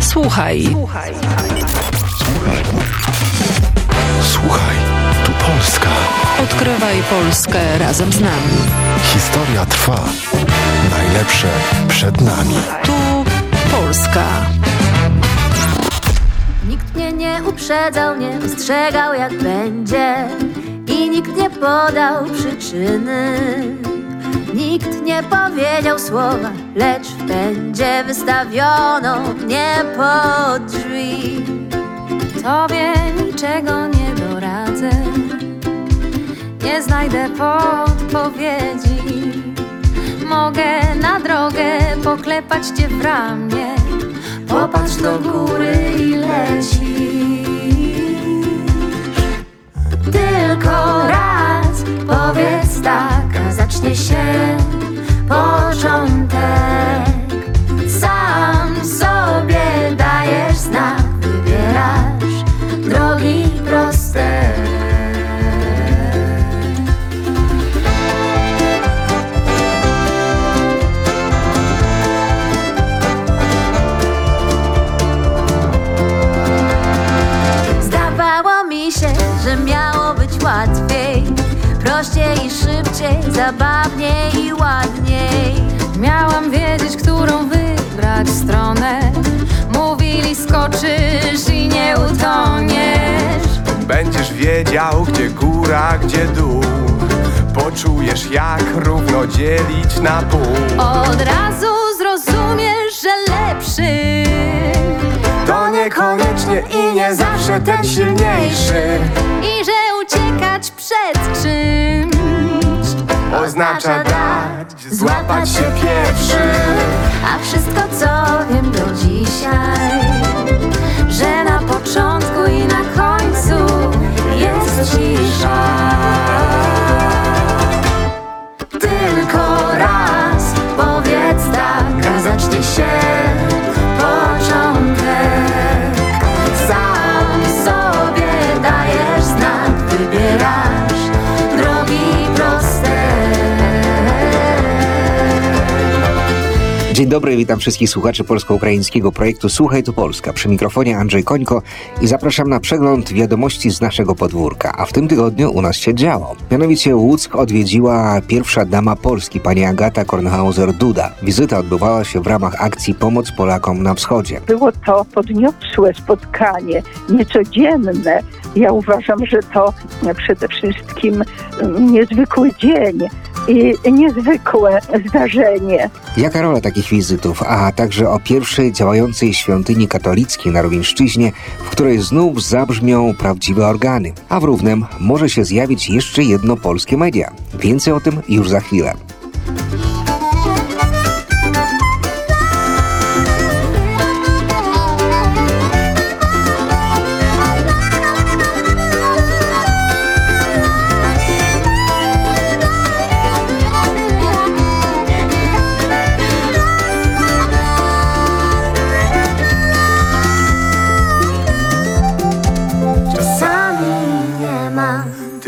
Słuchaj. Słuchaj. Słuchaj, tu Polska. Odkrywaj Polskę razem z nami. Historia trwa. Najlepsze przed nami. Tu Polska. Nikt mnie nie uprzedzał, nie ostrzegał jak będzie I nikt nie podał przyczyny Nikt nie powiedział słowa, lecz w pędzie wystawiono mnie pod drzwi. Tobie niczego nie doradzę Nie znajdę podpowiedzi. Mogę na drogę poklepać cię w ramię. Popatrz do góry i lecisz. Tylko raz powiedz tak, zacznie się początek wybrać stronę. Mówili skoczysz i nie utoniesz Będziesz wiedział, gdzie góra, gdzie dół. Poczujesz, jak równo dzielić na pół. Od razu zrozumiesz, że lepszy To niekoniecznie i nie zawsze ten silniejszy. I że uciekać przed czymś Oznacza dać, złapać się pierwszy. A wszystko co wiem do dzisiaj Że na początku i na końcu jest cisza. Tylko dobry, witam wszystkich słuchaczy polsko-ukraińskiego projektu Słuchaj tu Polska. Przy mikrofonie Andrzej Końko i zapraszam na przegląd wiadomości z naszego podwórka. A w tym tygodniu u nas się działo. Mianowicie Łuck odwiedziła pierwsza dama Polski, pani Agata Kornhauser-Duda. Wizyta odbywała się w ramach akcji Pomoc Polakom na Wschodzie. Było to podniosłe spotkanie, niecodzienne. Ja uważam, że to przede wszystkim niezwykły dzień i niezwykłe zdarzenie. Jaka rola takich wizytów, a także o pierwszej działającej świątyni katolickiej na Rowińszczyźnie, w której znów zabrzmią prawdziwe organy, a w Równem może się zjawić jeszcze jedno polskie media. Więcej o tym już za chwilę.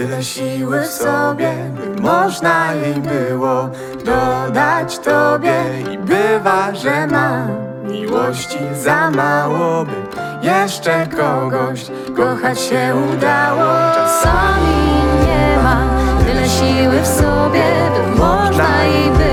Tyle siły w sobie, by można jej było dodać tobie. I bywa, że mam miłości za mało, by jeszcze kogoś kochać się udało. Czasami nie mam tyle siły w sobie, by można jej było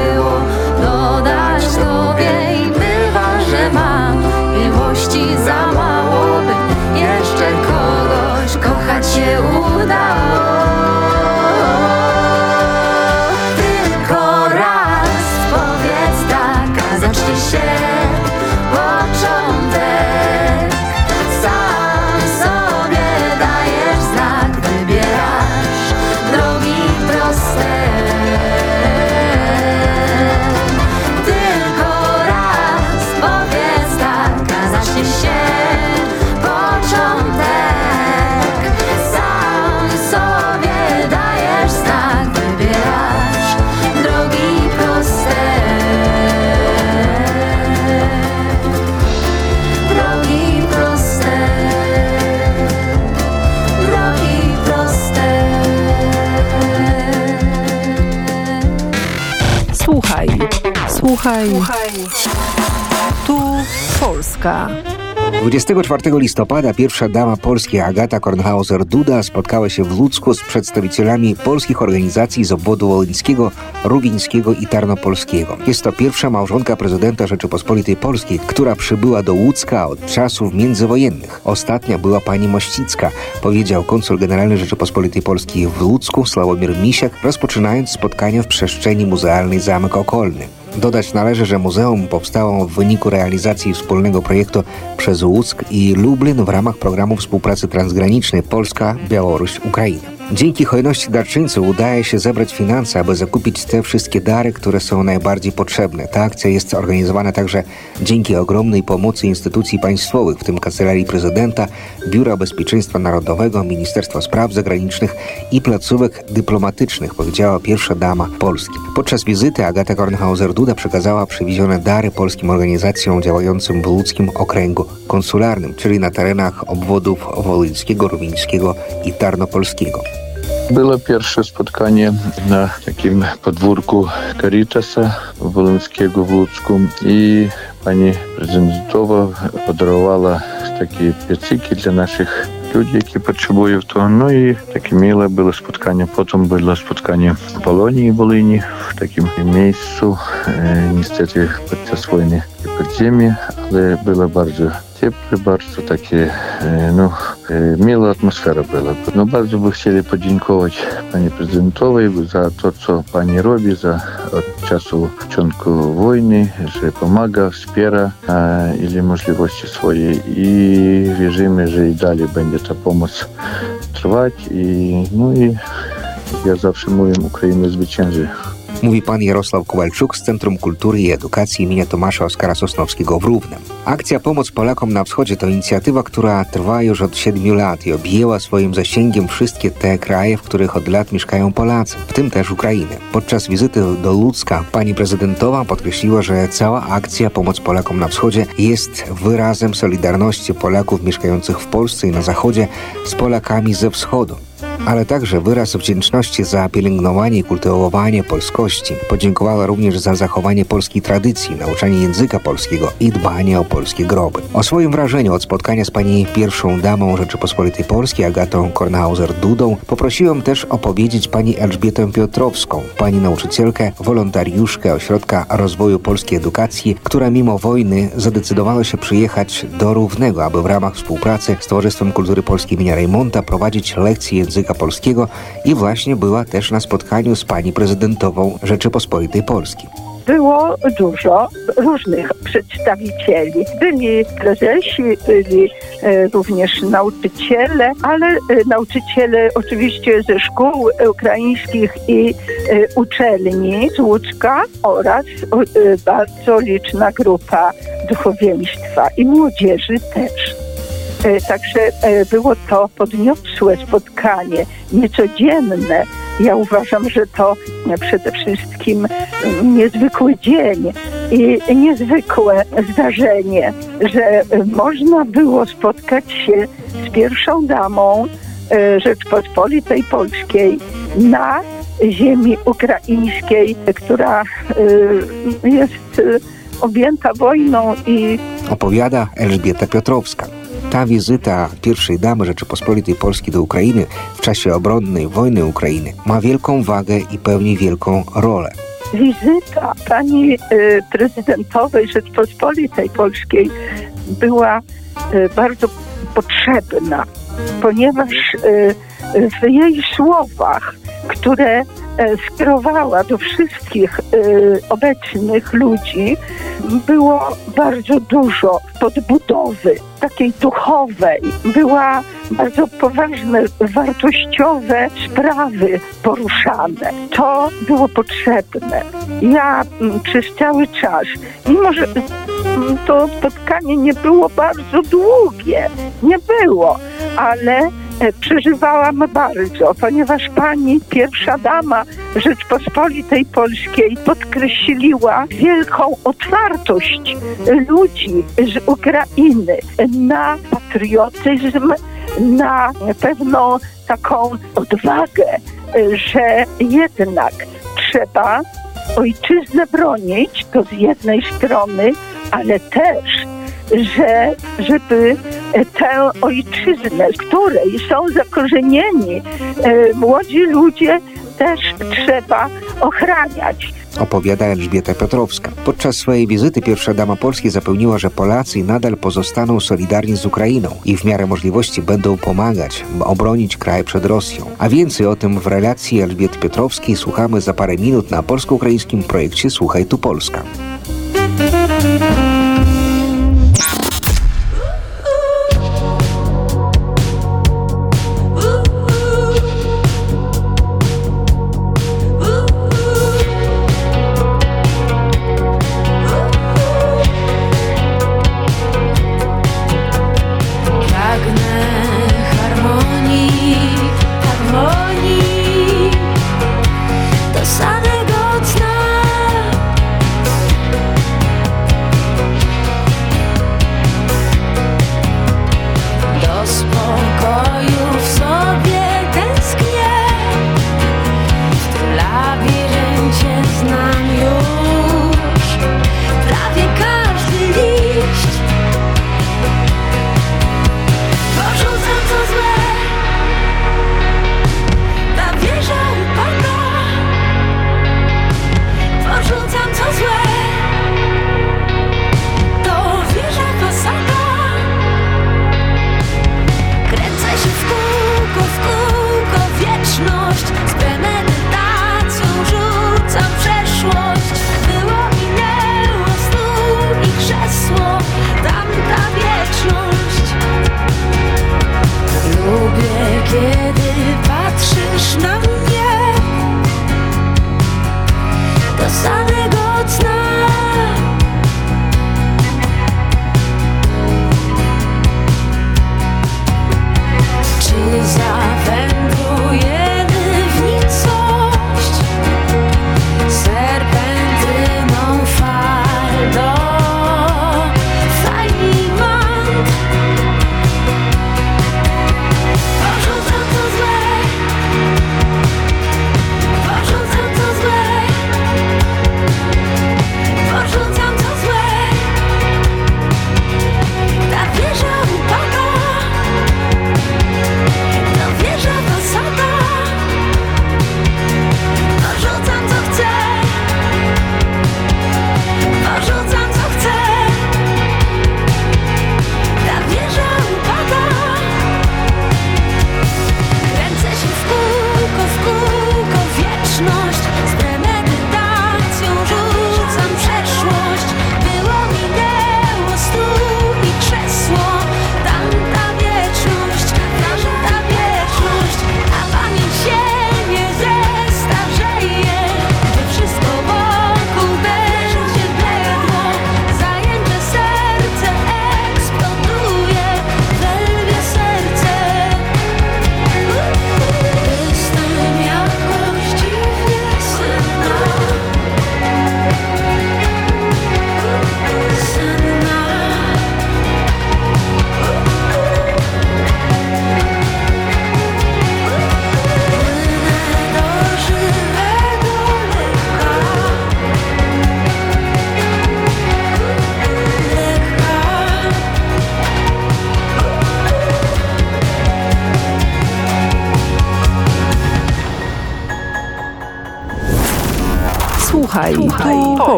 Słuchaj. Słuchaj. Tu Polska. 24 listopada pierwsza dama Polski Agata Kornhauser-Duda spotkała się w Ludzku z przedstawicielami polskich organizacji z obwodu wołyńskiego, rugińskiego i tarnopolskiego. Jest to pierwsza małżonka prezydenta Rzeczypospolitej Polskiej, która przybyła do Łódzka od czasów międzywojennych. Ostatnia była pani Mościcka, powiedział konsul generalny Rzeczypospolitej Polskiej w Ludzku Sławomir Misiak, rozpoczynając spotkanie w przestrzeni muzealnej Zamek Okolny. Dodać należy, że muzeum powstało w wyniku realizacji wspólnego projektu przez Łuck i Lublin w ramach programu współpracy transgranicznej Polska, Białoruś, Ukraina. Dzięki hojności darczyńców udaje się zebrać finanse, aby zakupić te wszystkie dary, które są najbardziej potrzebne. Ta akcja jest organizowana także dzięki ogromnej pomocy instytucji państwowych, w tym Kancelarii Prezydenta, Biura Bezpieczeństwa Narodowego, Ministerstwa Spraw Zagranicznych i placówek dyplomatycznych, powiedziała pierwsza dama Polski. Podczas wizyty Agata Kornhauser-Duda przekazała przywiezione dary polskim organizacjom działającym w ludzkim okręgu konsularnym, czyli na terenach obwodów wołyńskiego, rumińskiego i tarnopolskiego. Було перше споткання на таким подворку Карітаса Волинського в Луцьку. І пані Презентова подарувала такі п'яцики для наших людей, які потребують того. Ну і таке миле було споткання. Потім було споткання в Полонії, Волині, в такому місцю, е, місцеві під час війни і але було дуже ciepłe, bardzo takie, e, no, e, miła atmosfera była. No bardzo by chcieli podziękować pani prezydentowej za to, co pani robi, za od czasu początku wojny, że pomaga, wspiera e, ile możliwości swoje i wierzymy, że i dalej będzie ta pomoc trwać i no i ja zawsze mówię, Ukraina zwycięży. Mówi pan Jarosław Kowalczuk z Centrum Kultury i Edukacji imienia Tomasza Oskara Sosnowskiego w Równem. Akcja Pomoc Polakom na Wschodzie to inicjatywa, która trwa już od siedmiu lat i objęła swoim zasięgiem wszystkie te kraje, w których od lat mieszkają Polacy, w tym też Ukrainę. Podczas wizyty do Ludzka pani prezydentowa podkreśliła, że cała akcja Pomoc Polakom na Wschodzie jest wyrazem solidarności Polaków mieszkających w Polsce i na Zachodzie z Polakami ze Wschodu ale także wyraz wdzięczności za pielęgnowanie i kultywowanie polskości. Podziękowała również za zachowanie polskiej tradycji, nauczanie języka polskiego i dbanie o polskie groby. O swoim wrażeniu od spotkania z pani pierwszą damą Rzeczypospolitej Polskiej, Agatą Kornhauser-Dudą, poprosiłem też opowiedzieć pani Elżbietę Piotrowską, pani nauczycielkę, wolontariuszkę Ośrodka Rozwoju Polskiej Edukacji, która mimo wojny zadecydowała się przyjechać do Równego, aby w ramach współpracy z Towarzystwem Kultury Polskiej imienia Rejmonta prowadzić lekcje języka polskiego i właśnie była też na spotkaniu z pani prezydentową Rzeczypospolitej Polskiej. było dużo różnych przedstawicieli. Byli prezesi, byli e, również nauczyciele, ale e, nauczyciele oczywiście ze szkół ukraińskich i e, uczelni z Łódzka oraz bardzo liczna grupa duchowieństwa i młodzieży też. E, Także e, było to podniosłe spotkanie, niecodzienne. Ja uważam, że to e, przede wszystkim mm, niezwykły dzień i niezwykłe zdarzenie, że można było spotkać się z pierwszą damą Rzeczpospolitej Polskiej na ziemi ukraińskiej, która jest objęta wojną i Opowiada Elżbieta Piotrowska. Ta wizyta pierwszej damy Rzeczypospolitej Polskiej do Ukrainy w czasie obronnej wojny Ukrainy ma wielką wagę i pełni wielką rolę. wizyta pani y, prezydentowej Rzeczpospolitej Polskiej była y, bardzo potrzebna, ponieważ y, w jej słowach, które e, skierowała do wszystkich y, obecnych ludzi, było bardzo dużo podbudowy, takiej duchowej. Była bardzo poważne, wartościowe sprawy poruszane. To było potrzebne. Ja mm, przez cały czas, mimo że to spotkanie nie było bardzo długie, nie było, ale e, przeżywałam bardzo, ponieważ pani pierwsza dama Rzeczpospolitej Polskiej podkreśliła wielką otwartość ludzi z Ukrainy na patriotyzm, na pewną taką odwagę, że jednak trzeba ojczyznę bronić, to z jednej strony, ale też, że żeby e, tę ojczyznę, z której są zakorzenieni e, młodzi ludzie, też trzeba ochraniać. Opowiada Elżbieta Piotrowska. Podczas swojej wizyty pierwsza dama Polski zapewniła, że Polacy nadal pozostaną solidarni z Ukrainą i w miarę możliwości będą pomagać, by obronić kraj przed Rosją. A więcej o tym w relacji Elżbiety Piotrowskiej słuchamy za parę minut na polsko-ukraińskim projekcie Słuchaj tu Polska.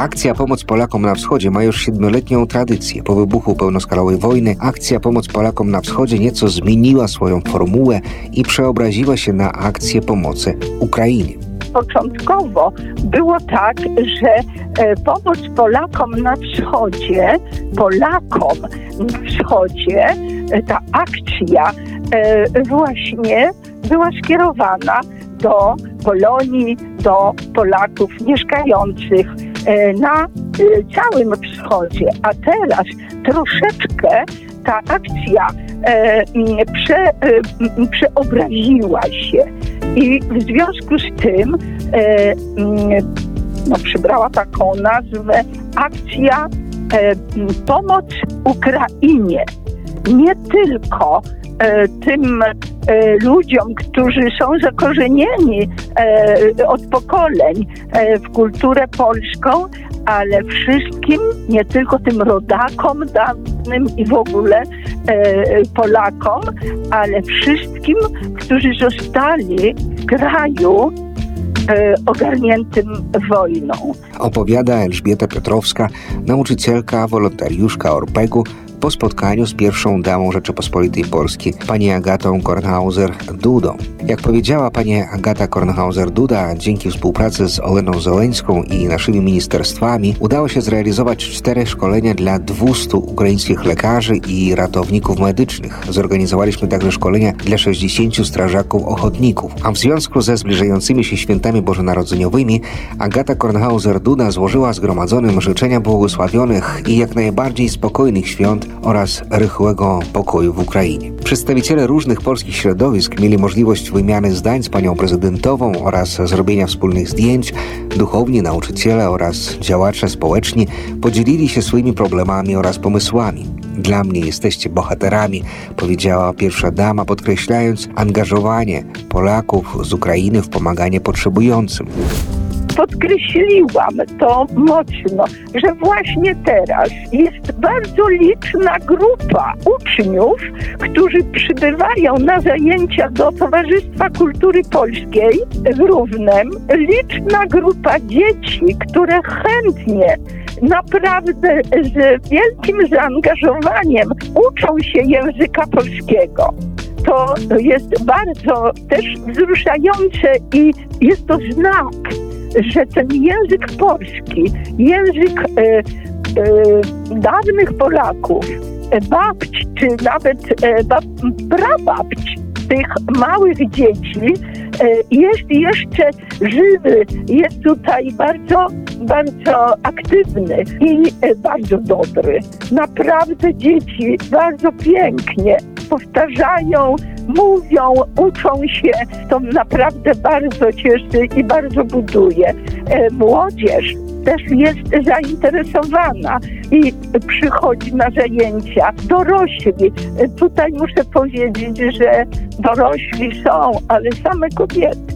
Akcja Pomoc Polakom na Wschodzie ma już siedmioletnią tradycję. Po wybuchu pełnoskalowej wojny akcja Pomoc Polakom na Wschodzie nieco zmieniła swoją formułę i przeobraziła się na akcję pomocy Ukrainie. Początkowo było tak, że e, pomoc Polakom na wschodzie, Polakom na wschodzie, e, ta akcja e, właśnie była skierowana do Polonii, do Polaków mieszkających na e, całym wschodzie. A teraz troszeczkę ta akcja e, prze, e, przeobraziła się i w związku z tym e, no, przybrała taką nazwę akcja e, Pomoc Ukrainie. Nie tylko e, tym e, ludziom, którzy są zakorzenieni e, od pokoleń e, w kulturę polską, ale wszystkim, nie tylko tym rodakom dawnym i w ogóle e, Polakom, ale wszystkim, którzy zostali w kraju e, ogarniętym wojną. Opowiada Elżbieta Piotrowska, nauczycielka, wolontariuszka Orpegu, po spotkaniu z pierwszą damą Rzeczypospolitej Polskiej, pani Agatą Kornhauser-Dudą. Jak powiedziała pani Agata Kornhauser-Duda, dzięki współpracy z Oleną Zoleńską i naszymi ministerstwami udało się zrealizować cztery szkolenia dla 200 ukraińskich lekarzy i ratowników medycznych. Zorganizowaliśmy także szkolenia dla 60 strażaków ochotników. A w związku ze zbliżającymi się świętami bożonarodzeniowymi Agata Kornhauser-Duda złożyła zgromadzonym życzenia błogosławionych i jak najbardziej spokojnych świąt oraz rychłego pokoju w Ukrainie. Przedstawiciele różnych polskich środowisk mieli możliwość wymiany zdań z panią prezydentową oraz zrobienia wspólnych zdjęć. Duchowni, nauczyciele oraz działacze społeczni podzielili się swoimi problemami oraz pomysłami. Dla mnie jesteście bohaterami, powiedziała pierwsza dama, podkreślając angażowanie Polaków z Ukrainy w pomaganie potrzebującym podkreśliłam to mocno, że właśnie teraz jest bardzo liczna grupa uczniów, którzy przybywają na zajęcia do Towarzystwa Kultury Polskiej w Równem. Liczna grupa dzieci, które chętnie naprawdę z wielkim zaangażowaniem uczą się języka polskiego to jest bardzo też wzruszające i jest to znak, że ten język polski, język e, e, dawnych Polaków, e, babci, czy nawet e, bab, prababci tych małych dzieci e, jest jeszcze żywy, jest tutaj bardzo, bardzo aktywny i e, bardzo dobry. Naprawdę dzieci bardzo pięknie powtarzają, mówią, uczą się. To naprawdę bardzo cieszy i bardzo buduje. E, Młodzież też jest zainteresowana i przychodzi na zajęcia. Dorośli, e, tutaj muszę powiedzieć, że dorośli są, ale same kobiety,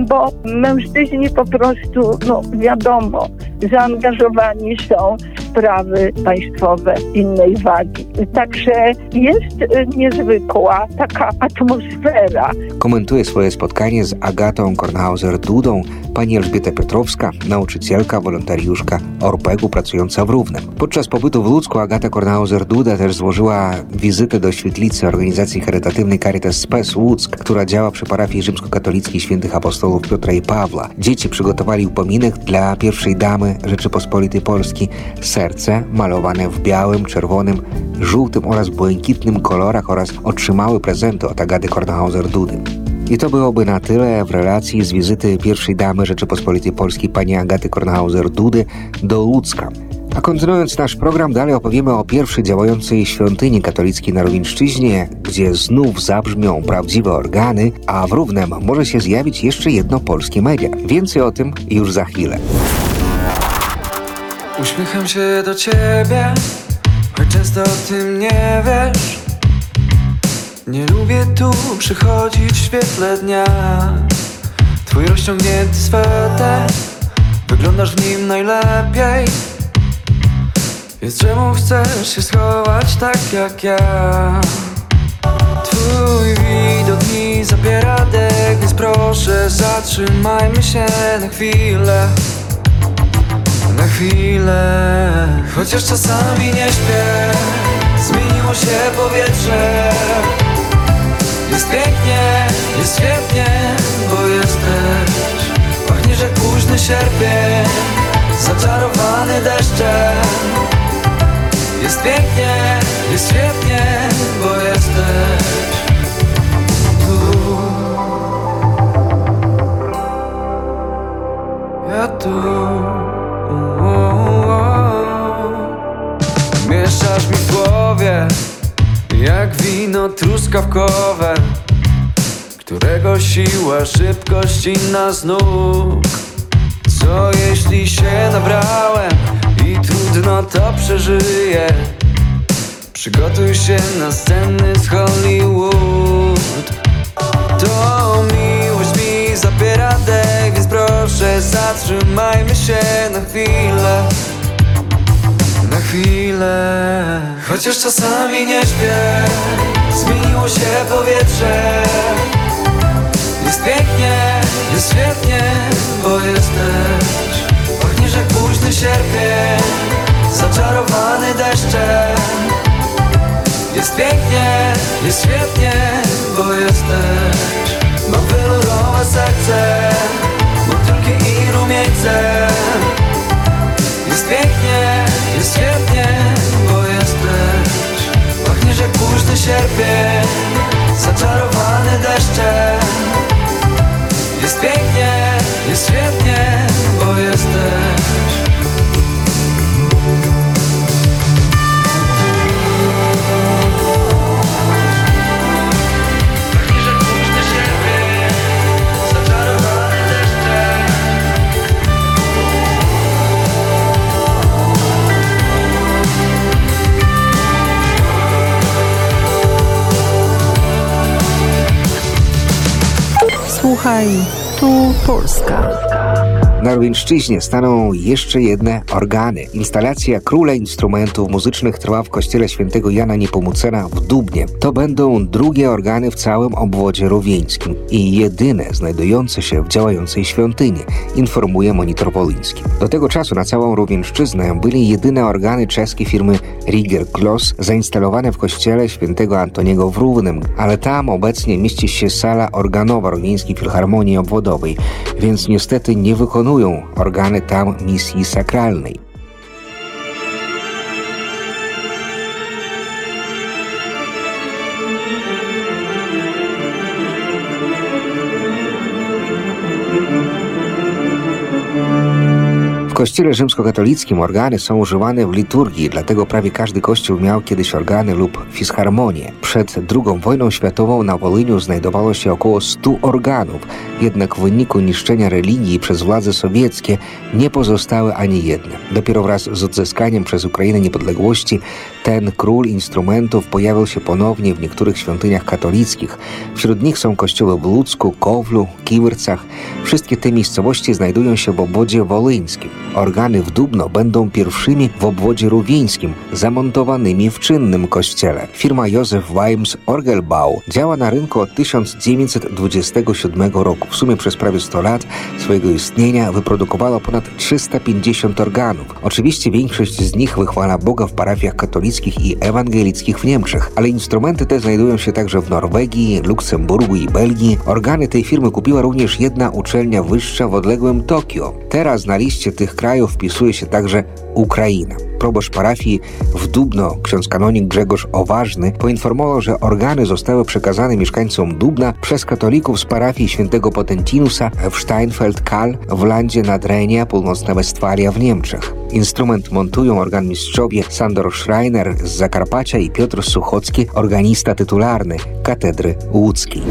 bo mężczyźni po prostu, no wiadomo, zaangażowani są w sprawy państwowe innej wagi. Także jest e, niezwykła taka atmosfera. Komentuje swoje spotkanie z Agatą Kornhauser-Dudą pani Elżbieta Piotrowska, nauczycielka, wolontariuszka Orpegu pracująca w Równem. Podczas pobytu w Ludzku Agata Kornhauser-Duda też złożyła wizytę do świetlicy organizacji charytatywnej Caritas Spes Łódzk, która działa przy parafii rzymskokatolickiej świętych apostołów Piotra i Pawła. Dzieci przygotowali upominek dla pierwszej damy Rzeczypospolitej Polski serce malowane w białym, czerwonym, żółtym oraz błękitnym kolorach oraz otrzymały prezenty od Agaty Kornhauser-Dudy. I to byłoby na tyle w relacji z wizyty pierwszej damy Rzeczypospolitej Polskiej pani Agaty Kornhauser-Dudy do Łódzka. A kontynuując nasz program, dalej opowiemy o pierwszej działającej świątyni katolickiej na Rówieńszczyźnie, gdzie znów zabrzmią prawdziwe organy, a w Równem może się zjawić jeszcze jedno polskie media. Więcej o tym już za chwilę. Uśmiecham się do ciebie, choć często o tym nie wiesz. Nie lubię tu przychodzić w świetle dnia. Twój rozciągnięty sweter, wyglądasz w nim najlepiej. Więc czemu chcesz się schować tak jak ja? Twój widok mi zabiera dech, więc proszę zatrzymajmy się na chwilę. Na chwilę. Chociaż czasami nie śpię. Zmieniło się powietrze. Jest pięknie, jest świetnie Bo jesteś. Pachniesz jak późny sierpień Zaczarowany deszczem Jest pięknie, jest świetnie Bo jesteś tu. Ja tu. Mieszasz mi w głowie Jak wino truskawkowe Którego siła, szybkość inna z nóg. Co jeśli się nabrałem I trudno to przeżyję. Przygotuj się na sceny z Hollywood. To miłość mi zabiera dech Więc proszę zatrzymajmy się na chwilę. Chwilę. Chociaż czasami nie śpię Zmieniło się powietrze. Jest pięknie, jest świetnie, bo jesteś Pachniesz jak późny sierpień Zaczarowany deszczem. Jest pięknie, jest świetnie, bo jesteś. Mam wielurowe serce Motylki i rumieńce. Jest pięknie, jest świetnie, bo jesteś. Pachniesz jak późny sierpień Zaczarowany deszczem. Jest pięknie, jest świetnie, bo jesteś Słuchaj, tu Polska. Na Rubinszczyźnie staną jeszcze jedne organy. Instalacja Króla Instrumentów Muzycznych trwa w kościele świętego Jana Niepomucena w Dubnie. To będą drugie organy w całym obwodzie rówieńskim i jedyne znajdujące się w działającej świątyni, informuje Monitor Wolyński. Do tego czasu na całą Rówieńszczyznę byli jedyne organy czeskiej firmy Rieger Kloss zainstalowane w kościele świętego Antoniego w Równym, ale tam obecnie mieści się sala organowa Rówieńskiej Filharmonii Obwodowej, więc niestety nie organy tam misji sakralnej. Kościele rzymskokatolickim organy są używane w liturgii, dlatego prawie każdy kościół miał kiedyś organy lub fisharmonię. Przed II wojną światową na Wolyniu znajdowało się około 100 organów, jednak w wyniku niszczenia religii przez władze sowieckie nie pozostały ani jedne. Dopiero wraz z odzyskaniem przez Ukrainę niepodległości ten król instrumentów pojawił się ponownie w niektórych świątyniach katolickich. Wśród nich są kościoły w Ludzku, Kowlu, Kiwyrcach. Wszystkie te miejscowości znajdują się w obwodzie wolyńskim. Organy w Dubno będą pierwszymi w obwodzie rówieńskim, zamontowanymi w czynnym kościele. Firma Józef Weims Orgelbau działa na rynku od 1927 roku. W sumie przez prawie 100 lat swojego istnienia wyprodukowała ponad 350 organów. Oczywiście większość z nich wychwala Boga w parafiach katolickich i ewangelickich w Niemczech, ale instrumenty te znajdują się także w Norwegii, Luksemburgu i Belgii. Organy tej firmy kupiła również jedna uczelnia wyższa w odległym Tokio. Teraz na liście tych krajów wpisuje się także Ukraina. Proboszcz parafii w Dubno, ksiądz kanonik Grzegorz Oważny, poinformował, że organy zostały przekazane mieszkańcom Dubna przez katolików z parafii świętego Potentinusa w Steinfeld-Kal w landzie Nadrenia, północna Westfalia w Niemczech. Instrument montują organmistrzowie Sandor Schreiner z Zakarpacia i Piotr Suchocki, organista tytularny Katedry Łódzkiej.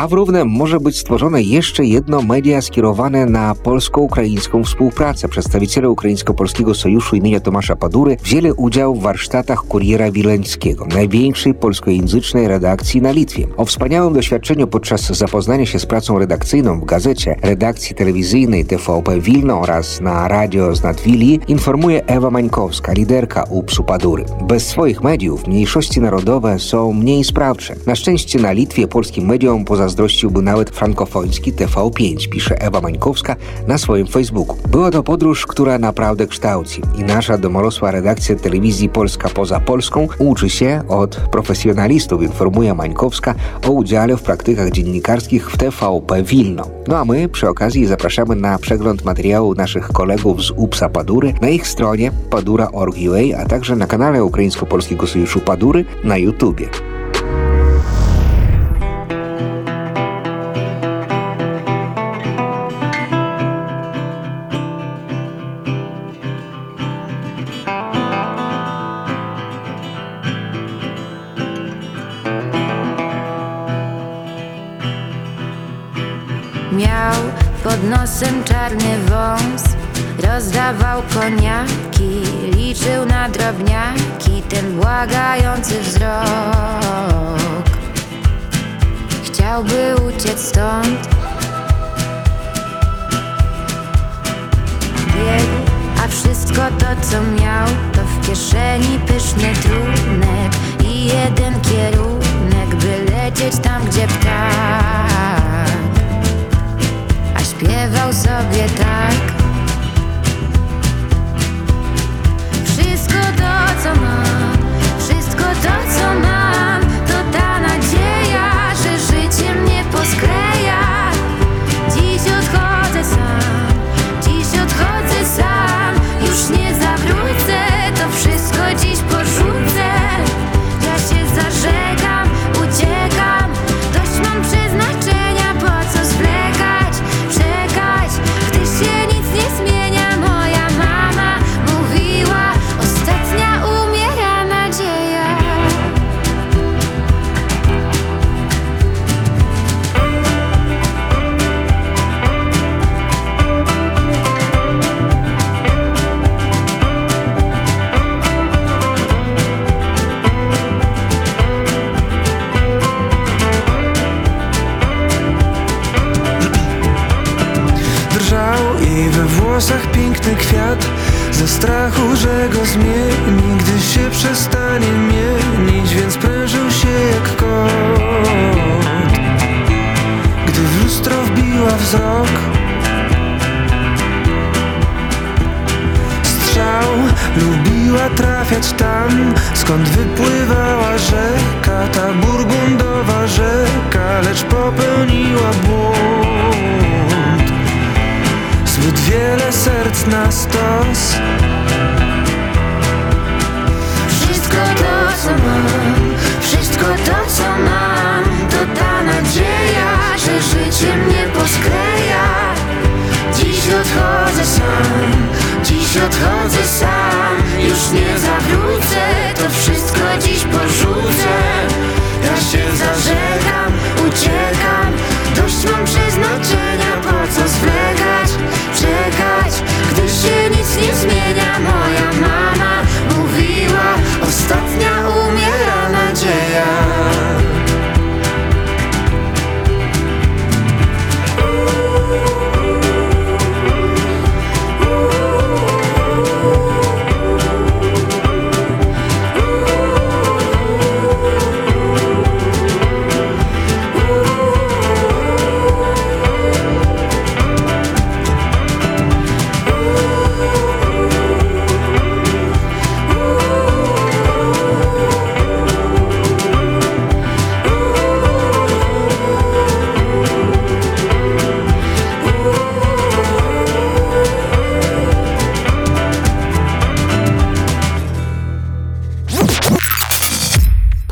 A w Równem może być stworzone jeszcze jedno media skierowane na polsko-ukraińską współpracę. Przedstawiciele Ukraińsko-Polskiego Sojuszu imienia Tomasza Padury wzięli udział w warsztatach Kuriera Wileńskiego, największej polskojęzycznej redakcji na Litwie. O wspaniałym doświadczeniu podczas zapoznania się z pracą redakcyjną w gazecie, redakcji telewizyjnej TVP Wilno oraz na radio z Nadwili informuje Ewa Mańkowska, liderka UPS-u Padury. Bez swoich mediów mniejszości narodowe są mniej sprawcze. Na szczęście na Litwie polskim mediom pozazdrościłby nawet frankofoński TV5, pisze Ewa Mańkowska na swoim Facebooku. Była to podróż, która naprawdę kształci i nasza domorosła redakcja telewizji Polska poza Polską uczy się od profesjonalistów, informuje Mańkowska o udziale w praktykach dziennikarskich w TVP Wilno. No a my przy okazji zapraszamy na przegląd materiału naszych kolegów z UPSA Padury na ich stronie padura.org.ua, a także na kanale Ukraińsko-Polskiego Sojuszu Padury na YouTubie. Rozdawał koniaki Liczył na drobniaki Ten błagający wzrok. Chciałby uciec stąd. Biegł, a wszystko to co miał To w kieszeni pyszny trunek I jeden kierunek By lecieć tam gdzie ptak. A śpiewał sobie tak co mam Wszystko to co mam serc na stos Wszystko to, co mam, wszystko to, co mam, to ta nadzieja, że życie mnie poskleja. Dziś odchodzę sam, dziś odchodzę sam, już nie zawrócę, to wszystko dziś porzucę. Ja się zażegam, uciekam, dość mam przeznaczenia, nie zmienia. Moja mama mówiła, ostatnia